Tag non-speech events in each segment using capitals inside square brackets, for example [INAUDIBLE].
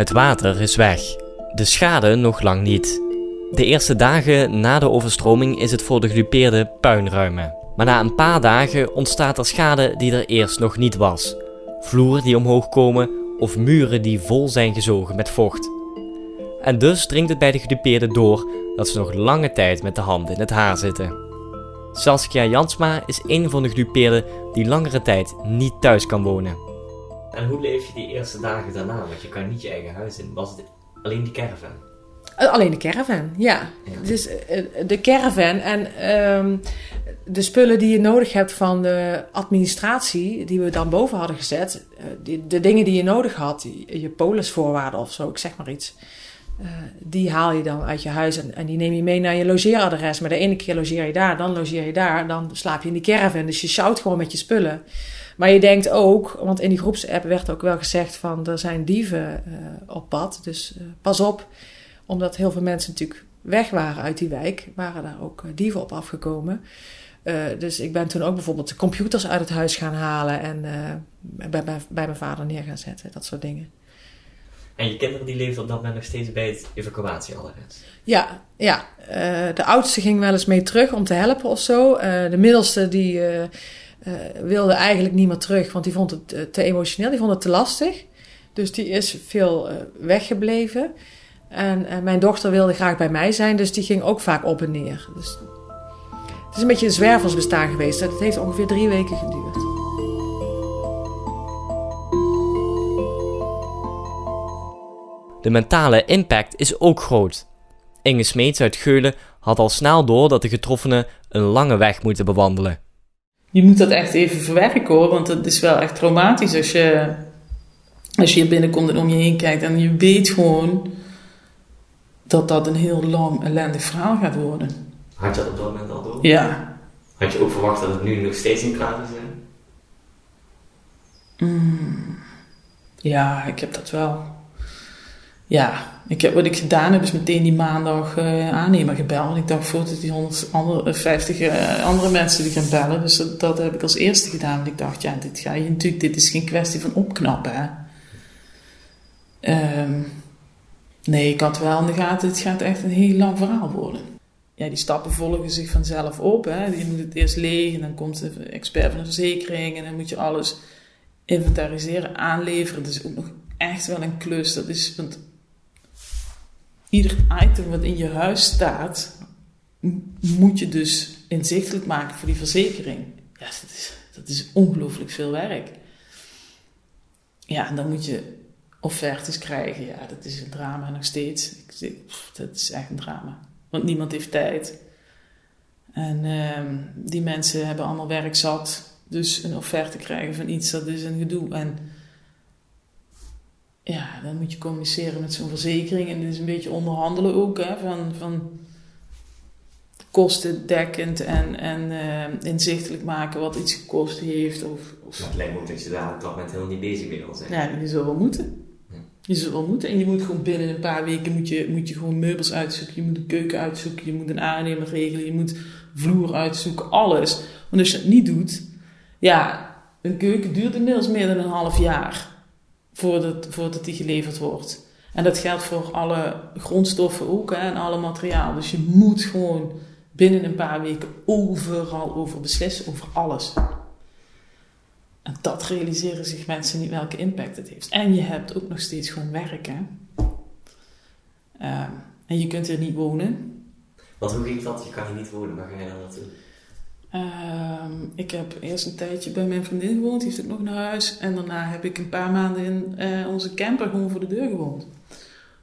Het water is weg. De schade nog lang niet. De eerste dagen na de overstroming is het voor de gedupeerden puinruimen. Maar na een paar dagen ontstaat er schade die er eerst nog niet was. Vloeren die omhoog komen of muren die vol zijn gezogen met vocht. En dus dringt het bij de gedupeerden door dat ze nog lange tijd met de handen in het haar zitten. Saskia Jansma is een van de gedupeerden die langere tijd niet thuis kan wonen. En hoe leef je die eerste dagen daarna? Want je kan niet je eigen huis in. Was het alleen die caravan? Uh, alleen de caravan, ja. Ja. Dus uh, de caravan en ehm, de spullen die je nodig hebt van de administratie, die we dan boven hadden gezet, uh, die, de dingen die je nodig had, je, polisvoorwaarden of zo, ik zeg maar iets, die haal je dan uit je huis en, en, die neem je mee naar je logeeradres. Maar de ene keer logeer je daar, dan logeer je daar, dan slaap je in die caravan. Dus je sjouwt gewoon met je spullen. Maar je denkt ook, want in die groepsapp werd ook wel gezegd van er zijn dieven uh, op pad. Dus uh, pas op, omdat heel veel mensen natuurlijk weg waren uit die wijk, waren daar ook uh, dieven op afgekomen. Uh, dus ik ben toen ook bijvoorbeeld de computers uit het huis gaan halen en bij, bij, bij, mijn vader neer gaan zetten, dat soort dingen. En je kinderen die leefden op dat moment nog steeds bij het evacuatieadres? Ja, ja. Uh, de oudste ging wel eens mee terug om te helpen of zo. de middelste die wilde eigenlijk niet meer terug, want die vond het te emotioneel, die vond het te lastig. Dus die is veel weggebleven. En uh, mijn dochter wilde graag bij mij zijn, dus die ging ook vaak op en neer. Dus het is een beetje een zwerversbestaan geweest. Het heeft ongeveer drie weken geduurd. De mentale impact is ook groot. Inge Smeets uit Geulen had al snel door dat de getroffenen een lange weg moeten bewandelen. Je moet dat echt even verwerken hoor, want het is wel echt traumatisch als je, als je hier binnenkomt en om je heen kijkt en je weet gewoon dat dat een heel lang ellendig verhaal gaat worden. Had je dat op dat moment al door? Ja. Had je ook verwacht dat het nu nog steeds niet klaar zou zijn? Mm. Ja, ik heb dat wel. Ja, ik heb, wat ik gedaan heb is meteen die maandag uh, aannemer gebeld. Ik dacht voordat die 150 uh, andere mensen die gaan bellen. Dus dat, heb ik als eerste gedaan. Want ik dacht, ja, dit, ga je natuurlijk, dit is geen kwestie van opknappen. Hè. Um, Nee, ik had wel in de gaten, het gaat echt een heel lang verhaal worden. Ja, die stappen volgen zich vanzelf op. Hè. Je moet het eerst leeg en dan komt de expert van de verzekering en dan moet je alles inventariseren, aanleveren. Dat is ook nog echt wel een klus. Dat is, ieder item wat in je huis staat, moet je dus inzichtelijk maken voor die verzekering. Ja, dat is, dat is ongelooflijk veel werk. Ja, en dan moet je offertes krijgen, ja, dat is een drama nog steeds. Ik, dat is echt een drama. Want niemand heeft tijd. En uh, die mensen hebben allemaal werk zat. Dus een offerte krijgen van iets, dat is een gedoe. En ja, dan moet je communiceren met zo'n verzekering. En dit is een beetje onderhandelen ook, hè, van, van kostendekkend en, en uh, inzichtelijk maken wat iets gekost heeft. Of, of... Het lijkt me ook dat je daar op dat moment helemaal niet bezig mee wil zijn. Ja, je zou wel moeten. Je wel moeten. En je moet gewoon binnen een paar weken moet je, moet je gewoon meubels uitzoeken. Je moet een keuken uitzoeken. Je moet een aannemer regelen. Je moet vloer uitzoeken. Alles. Want als je het niet doet... Ja, een keuken duurt inmiddels meer dan een half jaar. Voordat, voordat die geleverd wordt. En dat geldt voor alle grondstoffen ook. Hè, en alle materiaal. Dus je moet gewoon binnen een paar weken overal over beslissen. Over alles. En dat realiseren zich mensen niet welke impact het heeft. En je hebt ook nog steeds gewoon werk, hè. Uh, en je kunt er niet wonen. Want hoe ging dat? Je kan hier niet wonen. Waar ga je dan naartoe? Uh, ik heb eerst een tijdje bij mijn vriendin gewoond. Die heeft ook nog naar huis. En daarna heb ik een paar maanden in uh, onze camper gewoon voor de deur gewoond.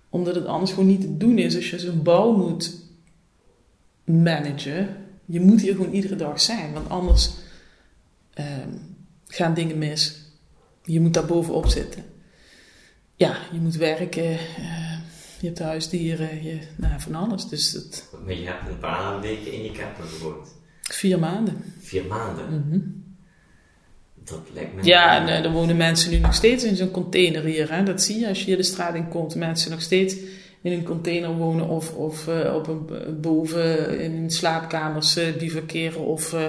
Omdat het anders gewoon niet te doen is. Als je zo'n bouw moet managen. Je moet hier gewoon iedere dag zijn. Want anders... Uh, gaan dingen mis. Je moet daar bovenop zitten. Ja, je moet werken. Uh, je hebt huisdieren. Je, nou, van alles. Dus het... Maar je hebt een paar weken in je camper gewoond. Vier maanden. Vier maanden? Mm -hmm. Dat lijkt me... Ja, en, uh, er wonen mensen nu nog steeds in zo'n container hier. Hè? Dat zie je als je hier de straat in komt. Mensen nog steeds in een container wonen of, of uh, op een, boven in slaapkamers uh, bivakeren of uh,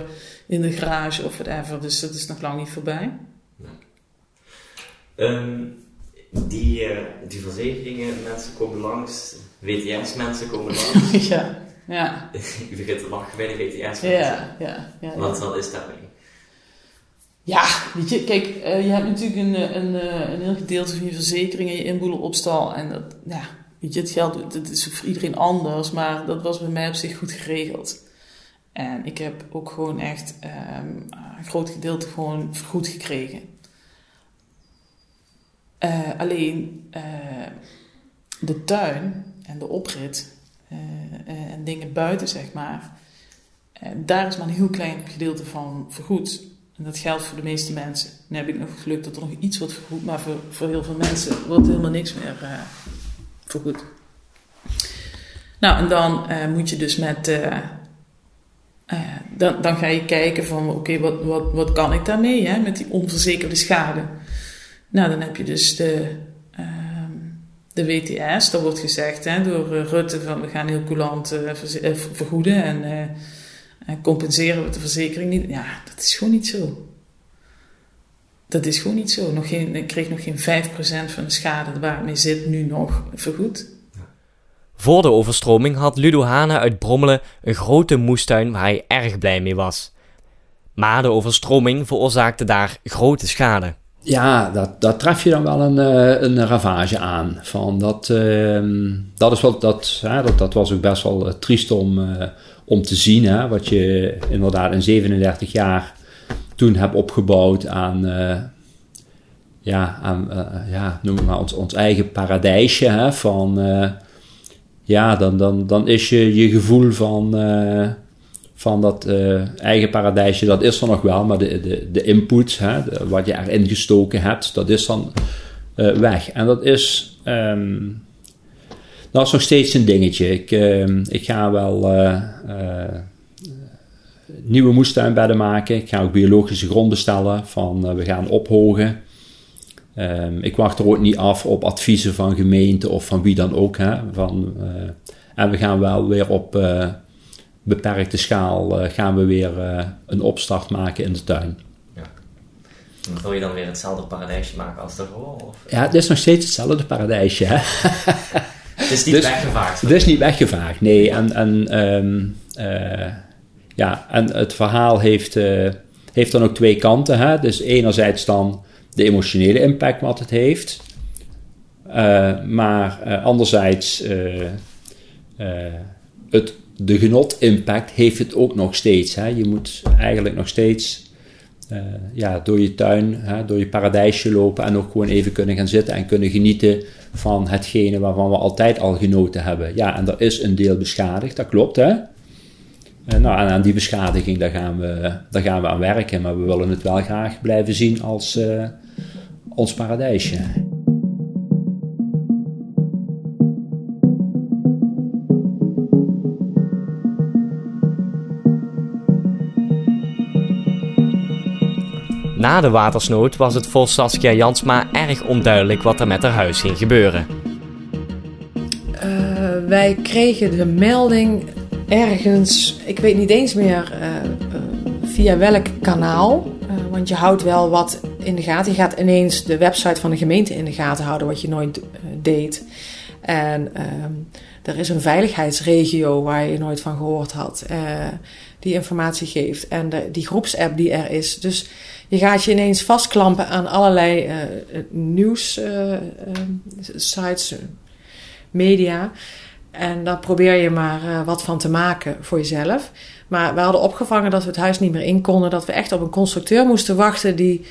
in de garage of whatever. Dus dat is nog lang niet voorbij. Nee. Um, die, die verzekeringen, mensen komen langs, WTS-mensen komen langs. [LAUGHS] ja, ja. [LAUGHS] Je begint te lachen bij de WTS-mensen. Ja, ja, ja. Wat, wat is daarmee? Ja, weet je, kijk, uh, je hebt natuurlijk een, een, een heel gedeelte van je verzekering en je inboedelopstal. En dat, ja, weet je, het geld dat is voor iedereen anders, maar dat was bij mij op zich goed geregeld. En ik heb ook gewoon echt um, een groot gedeelte gewoon vergoed gekregen. Uh, alleen uh, de tuin en de oprit en dingen buiten, zeg maar, daar is maar een heel klein gedeelte van vergoed. En dat geldt voor de meeste mensen. Dan heb ik nog geluk dat er nog iets wordt vergoed, maar voor, voor heel veel mensen wordt helemaal niks meer vergoed. Nou, en dan moet je dus met. dan, dan ga je kijken van oké, wat, wat, wat kan ik daarmee hè, met die onverzekerde schade? Nou, dan heb je dus de, uh, de WTS. Dat wordt gezegd hè, door uh, Rutte van we gaan heel coulant uh, vergoeden en, en, compenseren we de verzekering niet. Ja, dat is gewoon niet zo. Dat is gewoon niet zo. Nog geen, ik kreeg nog geen 5% van de schade waar het mee zit nu nog vergoed. Voor de overstroming had Ludo Hane uit Brommelen een grote moestuin waar hij erg blij mee was. Maar de overstroming veroorzaakte daar grote schade ja, dat, dat tref je dan wel een, uh, een ravage aan. Van dat, uh, dat, is wat, dat, dat, dat was ook best wel uh, triest om, uh, om te zien. Hè, wat je inderdaad in 37 jaar toen hebt opgebouwd aan, ja, aan ja, noem maar ons, ons eigen paradijsje. Hè, van, ja, dan, dan, dan is je je gevoel van van dat uh, eigen paradijsje, dat is er nog wel, maar de, de, de input, hè, wat je erin gestoken hebt, dat is dan uh, weg. En dat is, um, dat is nog steeds een dingetje. Ik, uh, ik ga wel uh, nieuwe moestuinbedden maken. Ik ga ook biologische gronden stellen van we gaan ophogen. Um, ik wacht er ook niet af op adviezen van gemeente of van wie dan ook. Hè, van, en we gaan wel weer op beperkte schaal uh, gaan we weer uh, een opstart maken in de tuin. Ja. wil je dan weer hetzelfde paradijsje maken als daarvoor? Of? Ja, het is nog steeds hetzelfde paradijsje. Hè? [LAUGHS] het is niet dus, weggevaagd. Het is niet weggevaagd, nee. En, en, um, uh, ja, en het verhaal heeft, heeft dan ook twee kanten. Hè? Dus enerzijds dan de emotionele impact wat het heeft. maar anderzijds het de genot-impact heeft het ook nog steeds. Hè. Je moet eigenlijk nog steeds uh, ja, door je tuin, hè, door je paradijsje lopen en ook gewoon even kunnen gaan zitten en kunnen genieten van hetgene waarvan we altijd al genoten hebben. Ja, en er is een deel beschadigd, dat klopt hè. En, nou, en aan die beschadiging, daar gaan, we, daar gaan we aan werken, maar we willen het wel graag blijven zien als uh, ons paradijsje. Na de watersnood was het voor Saskia Jansma erg onduidelijk wat er met haar huis ging gebeuren. Uh, wij kregen de melding ergens, ik weet niet eens meer uh, uh, via welk kanaal. want je houdt wel wat in de gaten. Je gaat ineens de website van de gemeente in de gaten houden, wat je nooit deed. En ehm, er is een veiligheidsregio waar je nooit van gehoord had, die informatie geeft. En de, die groepsapp die er is. Dus je gaat je ineens vastklampen aan allerlei uh, nieuws, uh, sites, media. En daar probeer je maar wat van te maken voor jezelf. Maar we hadden opgevangen dat we het huis niet meer in konden. Dat we echt op een constructeur moesten wachten die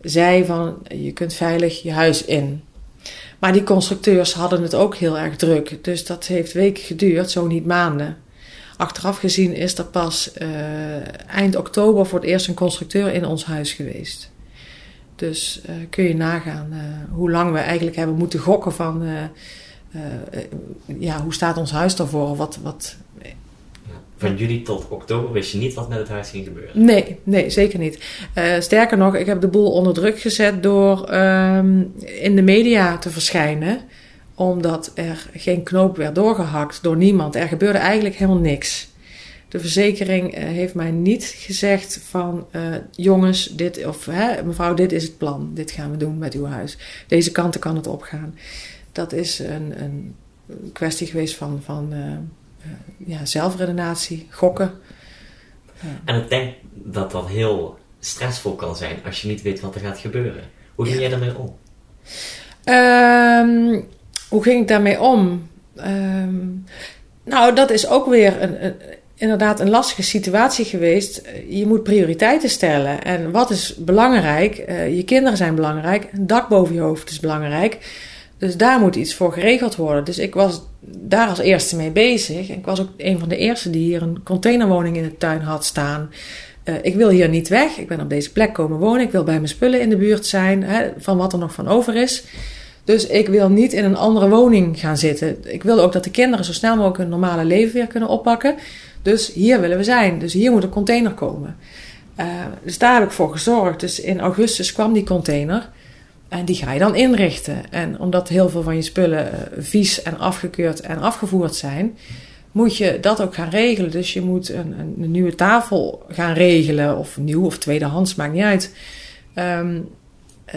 zei van je kunt veilig je huis in. Maar die constructeurs hadden het ook heel erg druk. Dus dat heeft weken geduurd, zo niet maanden. Achteraf gezien is er pas uh, eind oktober voor het eerst een constructeur in ons huis geweest. Dus uh, kun je nagaan uh, hoe lang we eigenlijk hebben moeten gokken van... ja, hoe staat ons huis daarvoor? Wat, wat, van juli tot oktober wist je niet wat met het huis ging gebeuren? Nee, nee zeker niet. sterker nog, ik heb de boel onder druk gezet door um, in de media te verschijnen omdat er geen knoop werd doorgehakt door niemand. Er gebeurde eigenlijk helemaal niks. De verzekering eh, heeft mij niet gezegd van uh, jongens, dit of hè, mevrouw, dit is het plan. Dit gaan we doen met uw huis. Deze kanten kan het opgaan. Dat is een, een kwestie geweest van, van uh, ja, zelfredenatie, gokken. En ik denk dat dat heel stressvol kan zijn als je niet weet wat er gaat gebeuren. Hoe ging jij daarmee om? Um, hoe ging ik daarmee om? Um, nou, dat is ook weer een, inderdaad een lastige situatie geweest. Je moet prioriteiten stellen. En wat is belangrijk? Uh, je kinderen zijn belangrijk. Een dak boven je hoofd is belangrijk. Dus daar moet iets voor geregeld worden. Dus ik was daar als eerste mee bezig. Ik was ook een van de eerste die hier een containerwoning in de tuin had staan. Uh, ik wil hier niet weg. Ik ben op deze plek komen wonen. Ik wil bij mijn spullen in de buurt zijn. Hè, van wat er nog van over is. Dus ik wil niet in een andere woning gaan zitten. Ik wil ook dat de kinderen zo snel mogelijk hun normale leven weer kunnen oppakken. Dus hier willen we zijn. Dus hier moet een container komen. Uh, dus daar heb ik voor gezorgd. Dus in augustus kwam die container. En die ga je dan inrichten. En omdat heel veel van je spullen uh, vies en afgekeurd en afgevoerd zijn, moet je dat ook gaan regelen. Dus je moet een, een, een nieuwe tafel gaan regelen. Of nieuw of tweedehands, maakt niet uit. Um,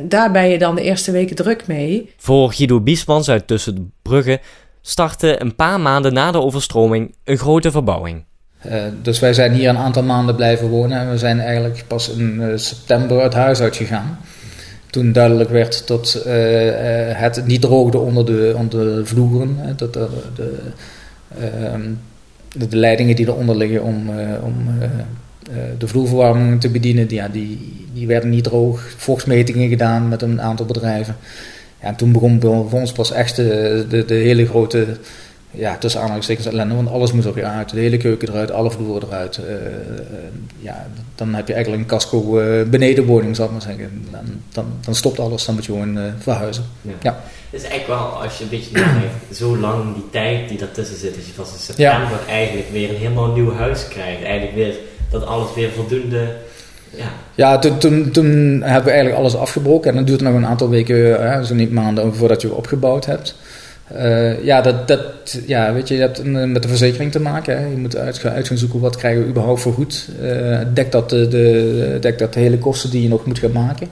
daar ben je dan de eerste weken druk mee. Voor Guido Biesmans uit Tussenbrugge startte een paar maanden na de overstroming een grote verbouwing. Uh, dus wij zijn hier een aantal maanden blijven wonen en we zijn eigenlijk pas in uh, september het huis uitgegaan. Toen duidelijk werd dat uh, het niet droogde onder de, onder de vloeren, dat de, de, ehm, de, de, leidingen die eronder liggen om, om de vloerverwarming te bedienen, die, ja, die, die werden niet droog. Vochtmetingen gedaan met een aantal bedrijven. Ja, en toen begon voor ons pas echt de, de, de hele grote, ja, tussen aanhalingstekens ellende. Want alles moest er weer uit. De hele keuken eruit, alle vloeren eruit. Uh, ja, dan heb je eigenlijk een casco uh, benedenwoning, zal ik maar zeggen. Dan, dan, dan stopt alles, dan moet je gewoon uh, verhuizen. Ja. is eigenlijk wel, als je een beetje nadenkt, zo lang die tijd die daartussen zit. Dus je pas in september ja. eigenlijk weer een helemaal nieuw huis krijgt. Eigenlijk weer dat alles weer voldoende ja, ja toen, toen, hebben we eigenlijk alles afgebroken. En dan duurt nog een aantal weken, hè, zo niet maanden, voordat je opgebouwd hebt. Uh, ja, dat, dat, ja, weet je, je hebt met de verzekering te maken. Hè. Je moet uit, gaan zoeken wat krijgen we überhaupt voor goed. Uh, dekt, dat de, de, dekt dat de hele kosten die je nog moet gaan maken.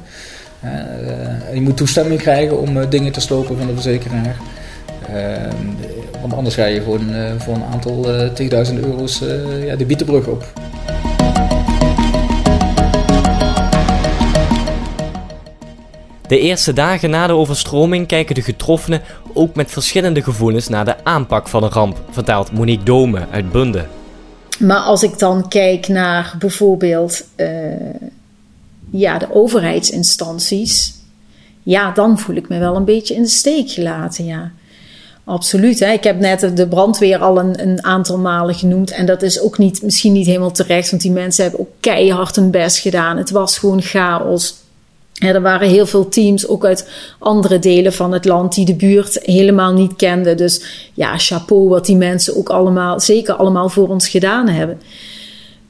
Je moet toestemming krijgen om dingen te slopen van de verzekeraar. want anders ga je gewoon voor een aantal 10.000 euro's ja, de bietenbrug op. De eerste dagen na de overstroming kijken de getroffenen ook met verschillende gevoelens naar de aanpak van de ramp, vertelt Monique Dome uit Bunde. Maar als ik dan kijk naar bijvoorbeeld uh, ja, de overheidsinstanties, ja, dan voel ik me wel een beetje in de steek gelaten, ja. Absoluut. Hè. Ik heb net de brandweer al een, een, aantal malen genoemd. En dat is ook niet, misschien niet helemaal terecht, want die mensen hebben ook keihard hun best gedaan. Het was gewoon chaos. Er waren heel veel teams, ook uit andere delen van het land, die de buurt helemaal niet kenden. Dus ja, chapeau wat die mensen ook allemaal, zeker allemaal voor ons gedaan hebben.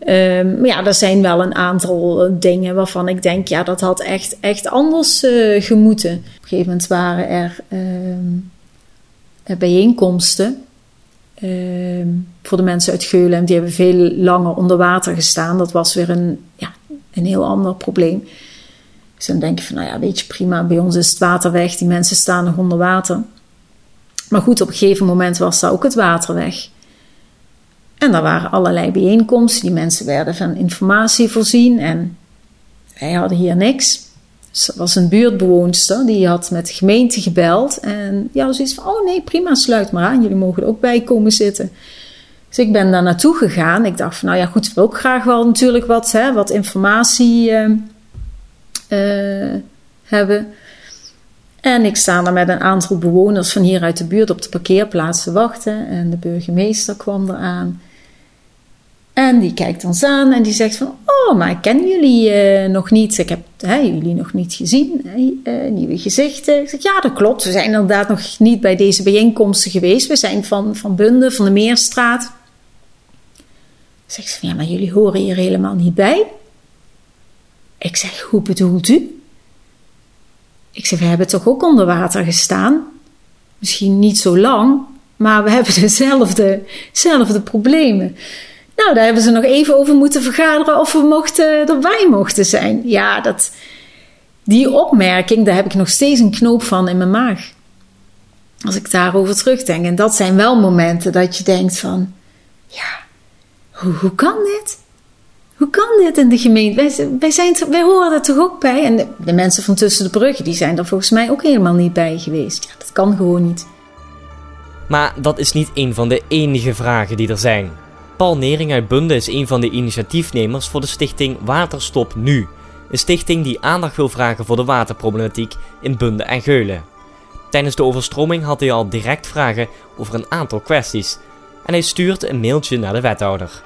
Um, maar ja, er zijn wel een aantal dingen waarvan ik denk, ja, dat had echt, echt anders uh, gemoeten. Op een gegeven moment waren er um, bijeenkomsten um, voor de mensen uit Geulen. Die hebben veel langer onder water gestaan. Dat was weer een, ja, een heel ander probleem. Dan denk je van, nou ja, weet je, prima, bij ons is het water weg, die mensen staan nog onder water. Maar goed, op een gegeven moment was daar ook het water weg. En daar waren allerlei bijeenkomsten, die mensen werden van informatie voorzien en wij hadden hier niks. Dus er was een buurtbewoonster, die had met de gemeente gebeld en had zoiets van, oh nee, prima, sluit maar aan, jullie mogen er ook bij komen zitten. Dus ik ben daar naartoe gegaan. Ik dacht van, nou ja, goed, ik wil ook graag wel natuurlijk wat, hè, wat informatie... Uh, uh, hebben. En ik sta daar met een aantal bewoners van hier uit de buurt op de parkeerplaats te wachten. En de burgemeester kwam eraan. En die kijkt ons aan en die zegt van... Oh, maar ik ken jullie uh, nog niet. Ik heb hè, jullie nog niet gezien. Uh, nieuwe gezichten. Ik zeg, ja, dat klopt. We zijn inderdaad nog niet bij deze bijeenkomsten geweest. We zijn van, van Bunde, van de Meerstraat. Zegt ze van, ja, maar jullie horen hier helemaal niet bij. Ik zeg, hoe bedoelt u? Ik zeg, we hebben toch ook onder water gestaan? Misschien niet zo lang, maar we [LAUGHS] hebben dezelfde, dezelfde problemen. Nou, daar hebben ze nog even over moeten vergaderen of we mochten, erbij mochten zijn. Ja, dat, die opmerking, daar heb ik nog steeds een knoop van in mijn maag. Als ik daarover terugdenk. En dat zijn wel momenten dat je denkt van, ja, hoe, hoe kan dit? Hoe kan dit in de gemeente? Wij, wij, zijn, wij horen er toch ook bij? En de, mensen van Tussen de Bruggen, die zijn er volgens mij ook helemaal niet bij geweest. Ja, dat kan gewoon niet. Maar dat is niet een van de enige vragen die er zijn. Paul Nering uit Bunde is een van de initiatiefnemers voor de stichting Waterstop Nu. Een stichting die aandacht wil vragen voor de waterproblematiek in Bunde en Geulen. Tijdens de overstroming had hij al direct vragen over een aantal kwesties. En hij stuurt een mailtje naar de wethouder.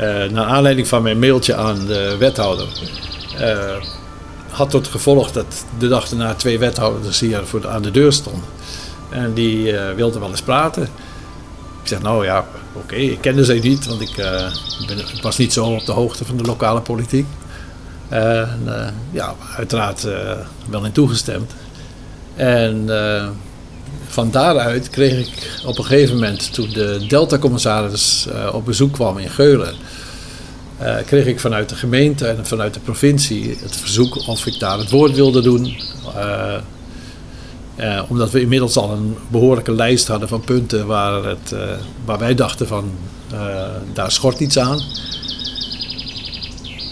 Uh, naar aanleiding van mijn mailtje aan de wethouder uh, had tot gevolg dat de dag daarna twee wethouders hier voor de, aan de deur stonden. En die uh, wilden wel eens praten. Ik zeg, nou ja, oké, ik kende ze niet, want ik, ben, was niet zo op de hoogte van de lokale politiek. Ja, uiteraard wel in toegestemd. En van daaruit kreeg ik op een gegeven moment, toen de Delta-commissaris uh, op bezoek kwam in Geulen, uh, kreeg ik vanuit de gemeente en vanuit de provincie het verzoek of ik daar het woord wilde doen. Uh, omdat we inmiddels al een behoorlijke lijst hadden van punten waar, het, waar wij dachten van daar schort iets aan.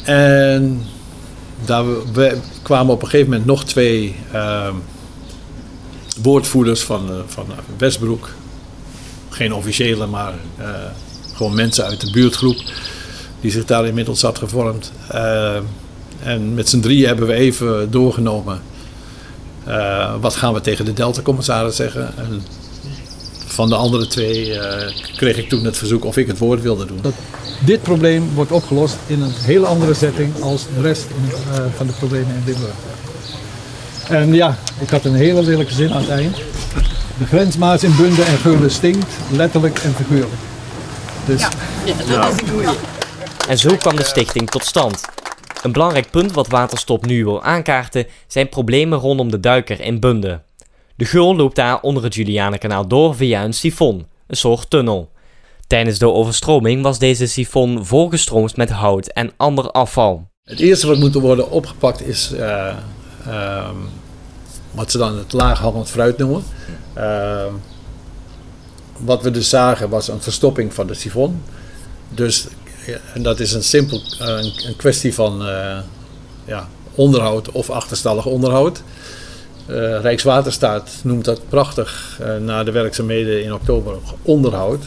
En daar we, we kwamen op een gegeven moment nog twee woordvoerders van, van Westbroek. Geen officiële, maar uh, gewoon mensen uit de buurtgroep. Die zich daar inmiddels had gevormd. Uh, en met z'n drieën hebben we even doorgenomen. Wat gaan we tegen de Delta-commissaris zeggen? En van de andere twee kreeg ik toen het verzoek of ik het woord wilde doen. Dat dit probleem wordt opgelost in een hele andere setting als de rest van de problemen in Limburg. En ja, ik had een hele lelijke zin aan het eind. De grensmaat in Bunde en Geulen stinkt, letterlijk en figuurlijk. Dus, ja, ja dat is een goeie. En zo kwam de stichting tot stand. Een belangrijk punt wat Waterstop nu wil aankaarten zijn problemen rondom de duiker in Bunde. De geul loopt daar onder het Julianenkanaal door via een sifon, een soort tunnel. Tijdens de overstroming was deze sifon volgestroomd met hout en ander afval. Het eerste wat moet worden opgepakt is uh, uh, wat ze dan het laaghangend fruit noemen. Uh, wat we dus zagen was een verstopping van de sifon. Dus en dat is een simpel een, een kwestie van uh, ja, onderhoud of achterstallig onderhoud. Rijkswaterstaat noemt dat prachtig na de werkzaamheden in oktober onderhoud.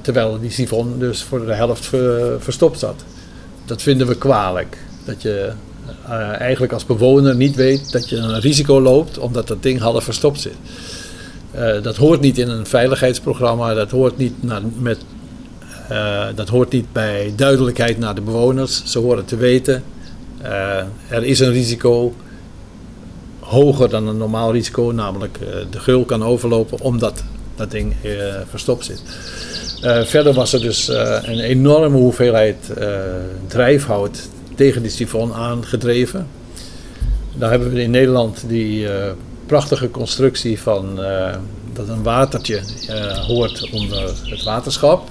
terwijl die sifon dus voor de helft ver, verstopt zat. Dat vinden we kwalijk. Dat je uh, eigenlijk als bewoner niet weet dat je een risico loopt omdat dat ding half verstopt zit. Uh, dat hoort niet in een veiligheidsprogramma, dat hoort niet, naar, met, uh, dat hoort niet bij duidelijkheid naar de bewoners. Ze horen te weten, er is een risico hoger dan een normaal risico, namelijk de geul kan overlopen omdat dat ding verstopt zit. verder was er dus een enorme hoeveelheid drijfhout tegen die sifon aangedreven. Dan hebben we in Nederland die uh, prachtige constructie van uh, dat een watertje uh, hoort onder het waterschap.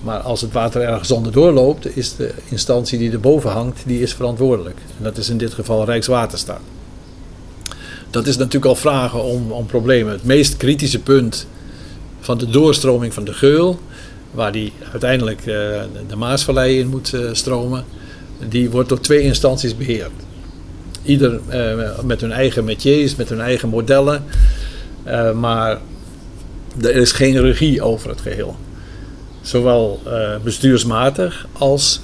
Maar als het water ergens onderdoor loopt, is de instantie die erboven hangt, die is verantwoordelijk. En dat is in dit geval Rijkswaterstaat. Dat is natuurlijk al vragen om, om problemen. Het meest kritische punt van de doorstroming van de geul, waar die uiteindelijk de Maasvallei in moet stromen, die wordt door twee instanties beheerd. Ieder uh, met hun eigen métiers, met hun eigen modellen. Uh, maar er is geen regie over het geheel. Zowel uh, bestuursmatig als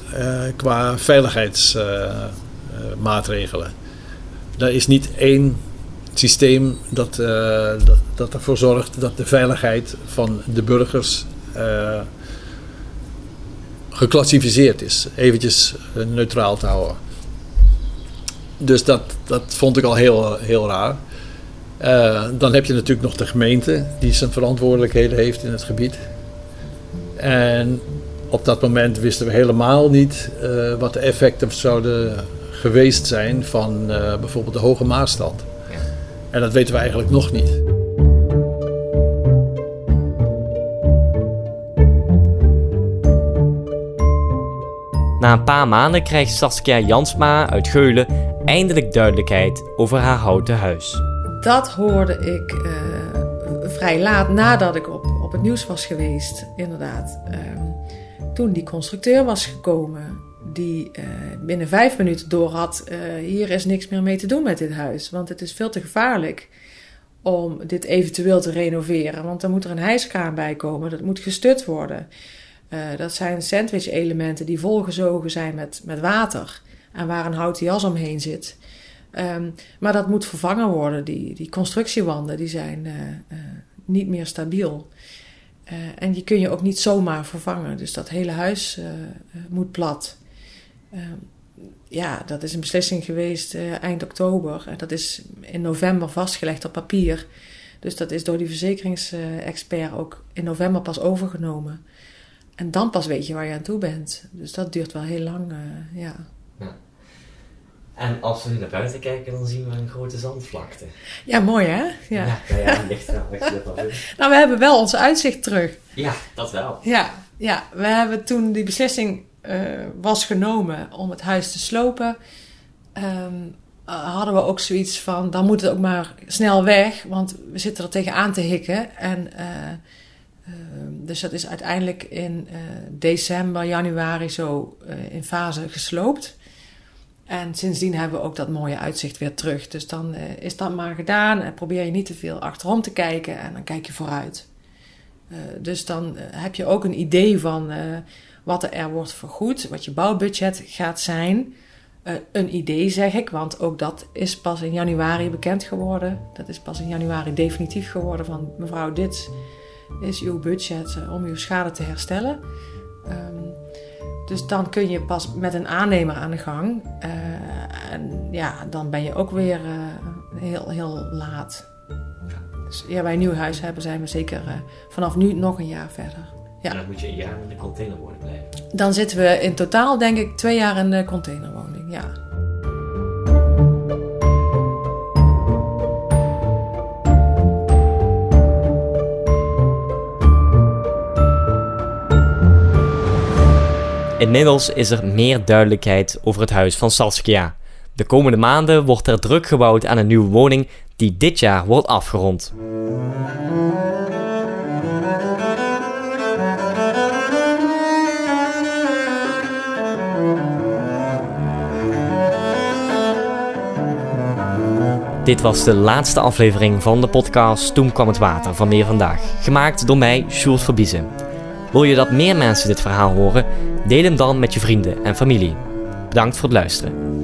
qua veiligheidsmaatregelen. er is niet één systeem dat, dat, dat, ervoor zorgt dat de veiligheid van de burgers geclassificeerd is. Eventjes eh, neutraal te houden. Dus dat, dat vond ik al heel, heel raar. Uh, dan heb je natuurlijk nog de gemeente die zijn verantwoordelijkheden heeft in het gebied. En op dat moment wisten we helemaal niet uh, wat de effecten zouden geweest zijn van uh, bijvoorbeeld de Hoge Maasstad. Ja. En dat weten we eigenlijk nog niet. Na een paar maanden krijgt Saskia Jansma uit Geulen eindelijk duidelijkheid over haar houten huis. Dat hoorde ik uh, vrij laat nadat ik op, op het nieuws was geweest, inderdaad. Ehm, toen die constructeur was gekomen, die uh, binnen vijf minuten door had: uh, hier is niks meer mee te doen met dit huis, want het is veel te gevaarlijk om dit eventueel te renoveren. Want dan moet er een hijskraan bij komen, dat moet gestut worden. Uh, dat zijn sandwich-elementen die volgezogen zijn met, met water en waar een houten jas omheen zit. Um, maar dat moet vervangen worden. Die, die constructiewanden die zijn uh, uh, niet meer stabiel. en die kun je ook niet zomaar vervangen. Dus dat hele huis moet plat. Ehm, ja, dat is een beslissing geweest eind oktober. Dat is in november vastgelegd op papier. Dus dat is door die verzekeringsexpert ook in november pas overgenomen. En dan pas weet je waar je aan toe bent. Dus dat duurt wel heel lang, uh, ja. ja. En als we nu naar buiten kijken, dan zien we een grote zandvlakte. Ja, mooi hè? Ja, ja, ja, ja ligt eraan wat je ervan [LAUGHS] Nou, we hebben wel ons uitzicht terug. Ja, dat wel. Ja, ja we hebben toen die beslissing uh, was genomen om het huis te slopen... Um, uh, hadden we ook zoiets van, dan moet het ook maar snel weg, want we zitten er tegenaan te hikken. En Ehm, dus dat is uiteindelijk in uh, december, januari zo uh, in fase gesloopt. En sindsdien hebben we ook dat mooie uitzicht weer terug. Dus dan uh, is dat maar gedaan en probeer je niet te veel achterom te kijken en dan kijk je vooruit. dus dan heb je ook een idee van wat er wordt vergoed, wat je bouwbudget gaat zijn. een idee zeg ik, want ook dat is pas in januari bekend geworden. Dat is pas in januari definitief geworden van mevrouw dit is uw budget eh, om uw schade te herstellen. Um, dus dan kun je pas met een aannemer aan de gang. Uh, en ja, dan ben je ook weer uh, heel, heel laat. Dus ja, wij een nieuw huis hebben, zijn we zeker uh, vanaf nu nog een jaar verder. Ja. En dan moet je een jaar in de containerwoning blijven. Dan zitten we in totaal, denk ik, twee jaar in de containerwoning. Ja. Inmiddels is er meer duidelijkheid over het huis van Saskia. De komende maanden wordt er druk gebouwd aan een nieuwe woning die dit jaar wordt afgerond. Dit was de laatste aflevering van de podcast Toen kwam het water van Meer Vandaag. Gemaakt door mij, Sjoerd Verbiezen. Wil je dat meer mensen dit verhaal horen? Deel hem dan met je vrienden en familie. Bedankt voor het luisteren.